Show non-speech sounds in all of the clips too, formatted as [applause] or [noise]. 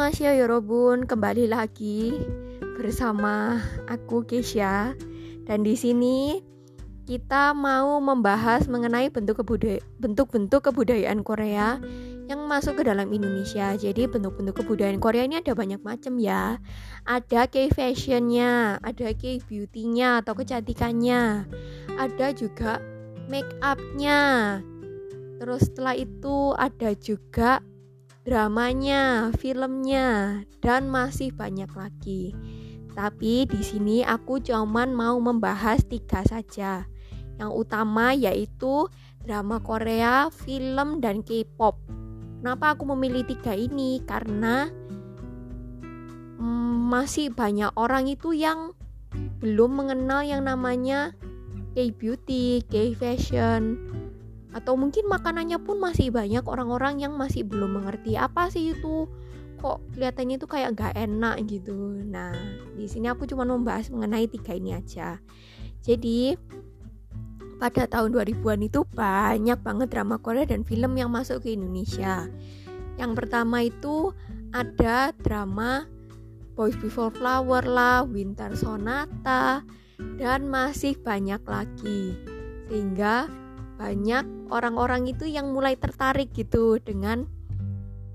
Annyeonghaseyo Yorobun, kembali lagi bersama aku Keisha dan di sini kita mau membahas mengenai bentuk kebudayaan bentuk-bentuk kebudayaan Korea yang masuk ke dalam Indonesia. Jadi bentuk-bentuk kebudayaan Korea ini ada banyak macam ya. Ada K-fashionnya, ada K-beauty-nya atau kecantikannya. Ada juga make up-nya. Terus setelah itu ada juga dramanya, filmnya, dan masih banyak lagi. Tapi di sini aku cuman mau membahas tiga saja. Yang utama yaitu drama Korea, film, dan K-pop. Kenapa aku memilih tiga ini? Karena hmm, masih banyak orang itu yang belum mengenal yang namanya K-beauty, K-fashion, atau mungkin makanannya pun masih banyak orang-orang yang masih belum mengerti apa sih itu. Kok kelihatannya itu kayak gak enak gitu. Nah di sini aku cuma membahas mengenai tiga ini aja. Jadi pada tahun 2000-an itu banyak banget drama Korea dan film yang masuk ke Indonesia. Yang pertama itu ada drama Boys Before Flower lah, Winter Sonata, dan masih banyak lagi. Sehingga banyak orang-orang itu yang mulai tertarik gitu dengan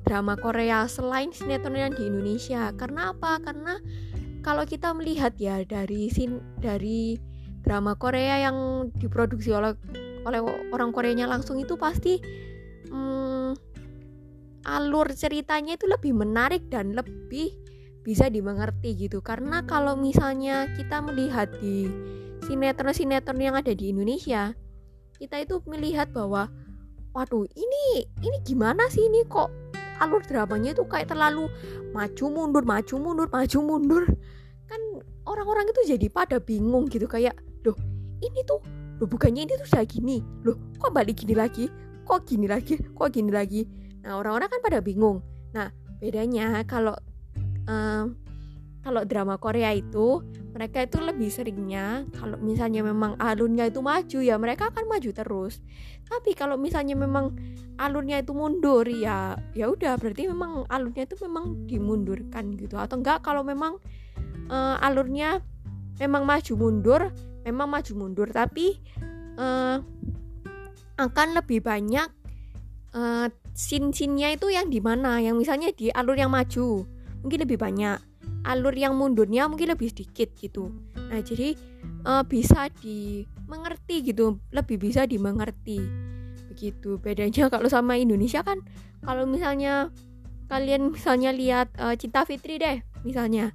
drama Korea selain sinetron yang di Indonesia. Karena apa? Karena kalau kita melihat ya dari sin dari drama Korea yang diproduksi oleh oleh orang Koreanya langsung itu pasti hmm, alur ceritanya itu lebih menarik dan lebih bisa dimengerti gitu. Karena kalau misalnya kita melihat di sinetron-sinetron yang ada di Indonesia, kita itu melihat bahwa waduh ini ini gimana sih ini kok alur dramanya itu kayak terlalu maju mundur maju mundur maju mundur? Kan orang-orang itu jadi pada bingung gitu kayak loh ini tuh loh bukannya ini tuh sudah gini? Loh kok balik gini lagi? Kok gini lagi? Kok gini lagi? Nah orang-orang kan pada bingung. Nah bedanya kalau um, kalau drama Korea itu mereka itu lebih seringnya kalau misalnya memang alurnya itu maju ya mereka akan maju terus. Tapi kalau misalnya memang alurnya itu mundur ya ya udah berarti memang alurnya itu memang dimundurkan gitu. Atau enggak kalau memang uh, alurnya memang maju mundur memang maju mundur tapi uh, akan lebih banyak uh, sin-sinnya itu yang di mana? Yang misalnya di alur yang maju mungkin lebih banyak alur yang mundurnya mungkin lebih sedikit gitu. Nah jadi uh, bisa dimengerti gitu lebih bisa dimengerti. Begitu. Bedanya [laughs] kalau sama Indonesia kan kalau misalnya kalian misalnya lihat uh, Cinta Fitri deh misalnya.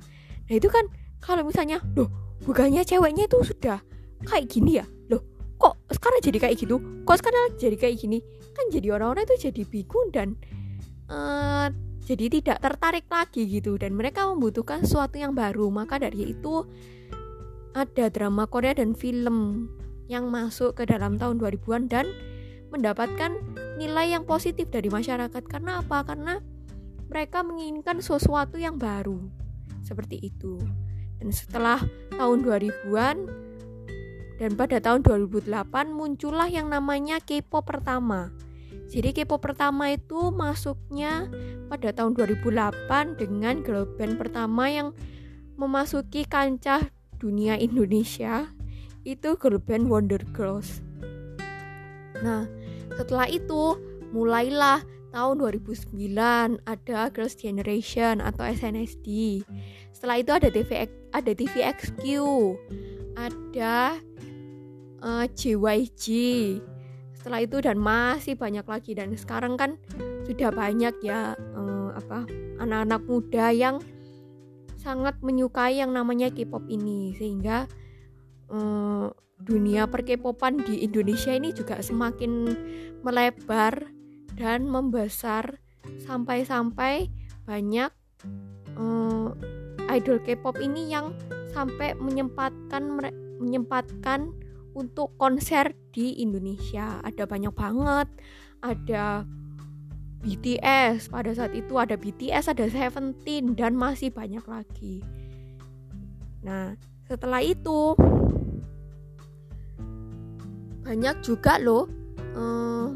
Nah itu kan kalau misalnya loh bukannya ceweknya itu sudah kayak gini ya? Loh kok sekarang jadi kayak gitu? Kok sekarang jadi kayak gini? Kan jadi orang-orang itu jadi bingung dan uh, jadi tidak tertarik lagi gitu. Dan mereka membutuhkan sesuatu yang baru. Maka dari itu ada drama Korea dan film yang masuk ke dalam tahun 2000-an dan mendapatkan nilai yang positif dari masyarakat. Karena apa? Karena mereka menginginkan sesuatu yang baru. Seperti itu. Dan setelah tahun 2000-an dan pada tahun 2008 muncullah yang namanya K-pop pertama jadi K-pop pertama itu masuknya pada tahun 2008 dengan girl band pertama yang memasuki kancah dunia Indonesia itu girl band Wonder Girls. Nah, setelah itu mulailah tahun 2009 ada Girls Generation atau SNSD. Setelah itu ada TV ada TVXQ, ada uh, eh, JYG, setelah itu dan masih banyak lagi. Dan sekarang kan sudah banyak ya eh, apa anak-anak muda yang sangat menyukai yang namanya K-pop ini. Sehingga eh, dunia per K-popan di Indonesia ini juga semakin melebar dan membesar sampai-sampai banyak eh, idol K-pop ini yang sampai menyempatkan menyempatkan untuk konser di Indonesia. Ada banyak banget. Ada BTS, pada saat itu ada BTS, ada Seventeen dan masih banyak lagi. Nah, setelah itu banyak juga loh uh,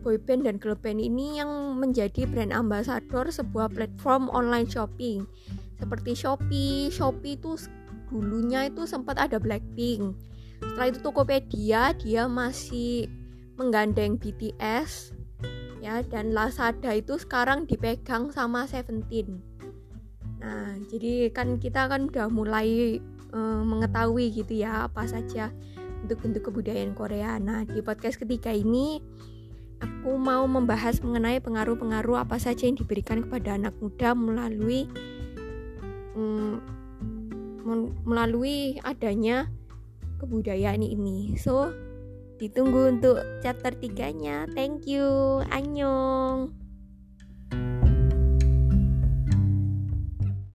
boyband dan girl band ini yang menjadi brand ambassador sebuah platform online shopping seperti Shopee. Shopee itu dulunya itu sempat ada Blackpink. Setelah itu Tokopedia dia masih menggandeng BTS ya dan Lazada itu sekarang dipegang sama Seventeen. Nah, jadi kan kita kan udah mulai uh, mengetahui gitu ya apa saja bentuk-bentuk kebudayaan Korea. Nah, di podcast ketiga ini aku mau membahas mengenai pengaruh-pengaruh apa saja yang diberikan kepada anak muda melalui um, melalui adanya kebudayaan ini. So, ditunggu untuk chapter tiganya. Thank you. Annyeong.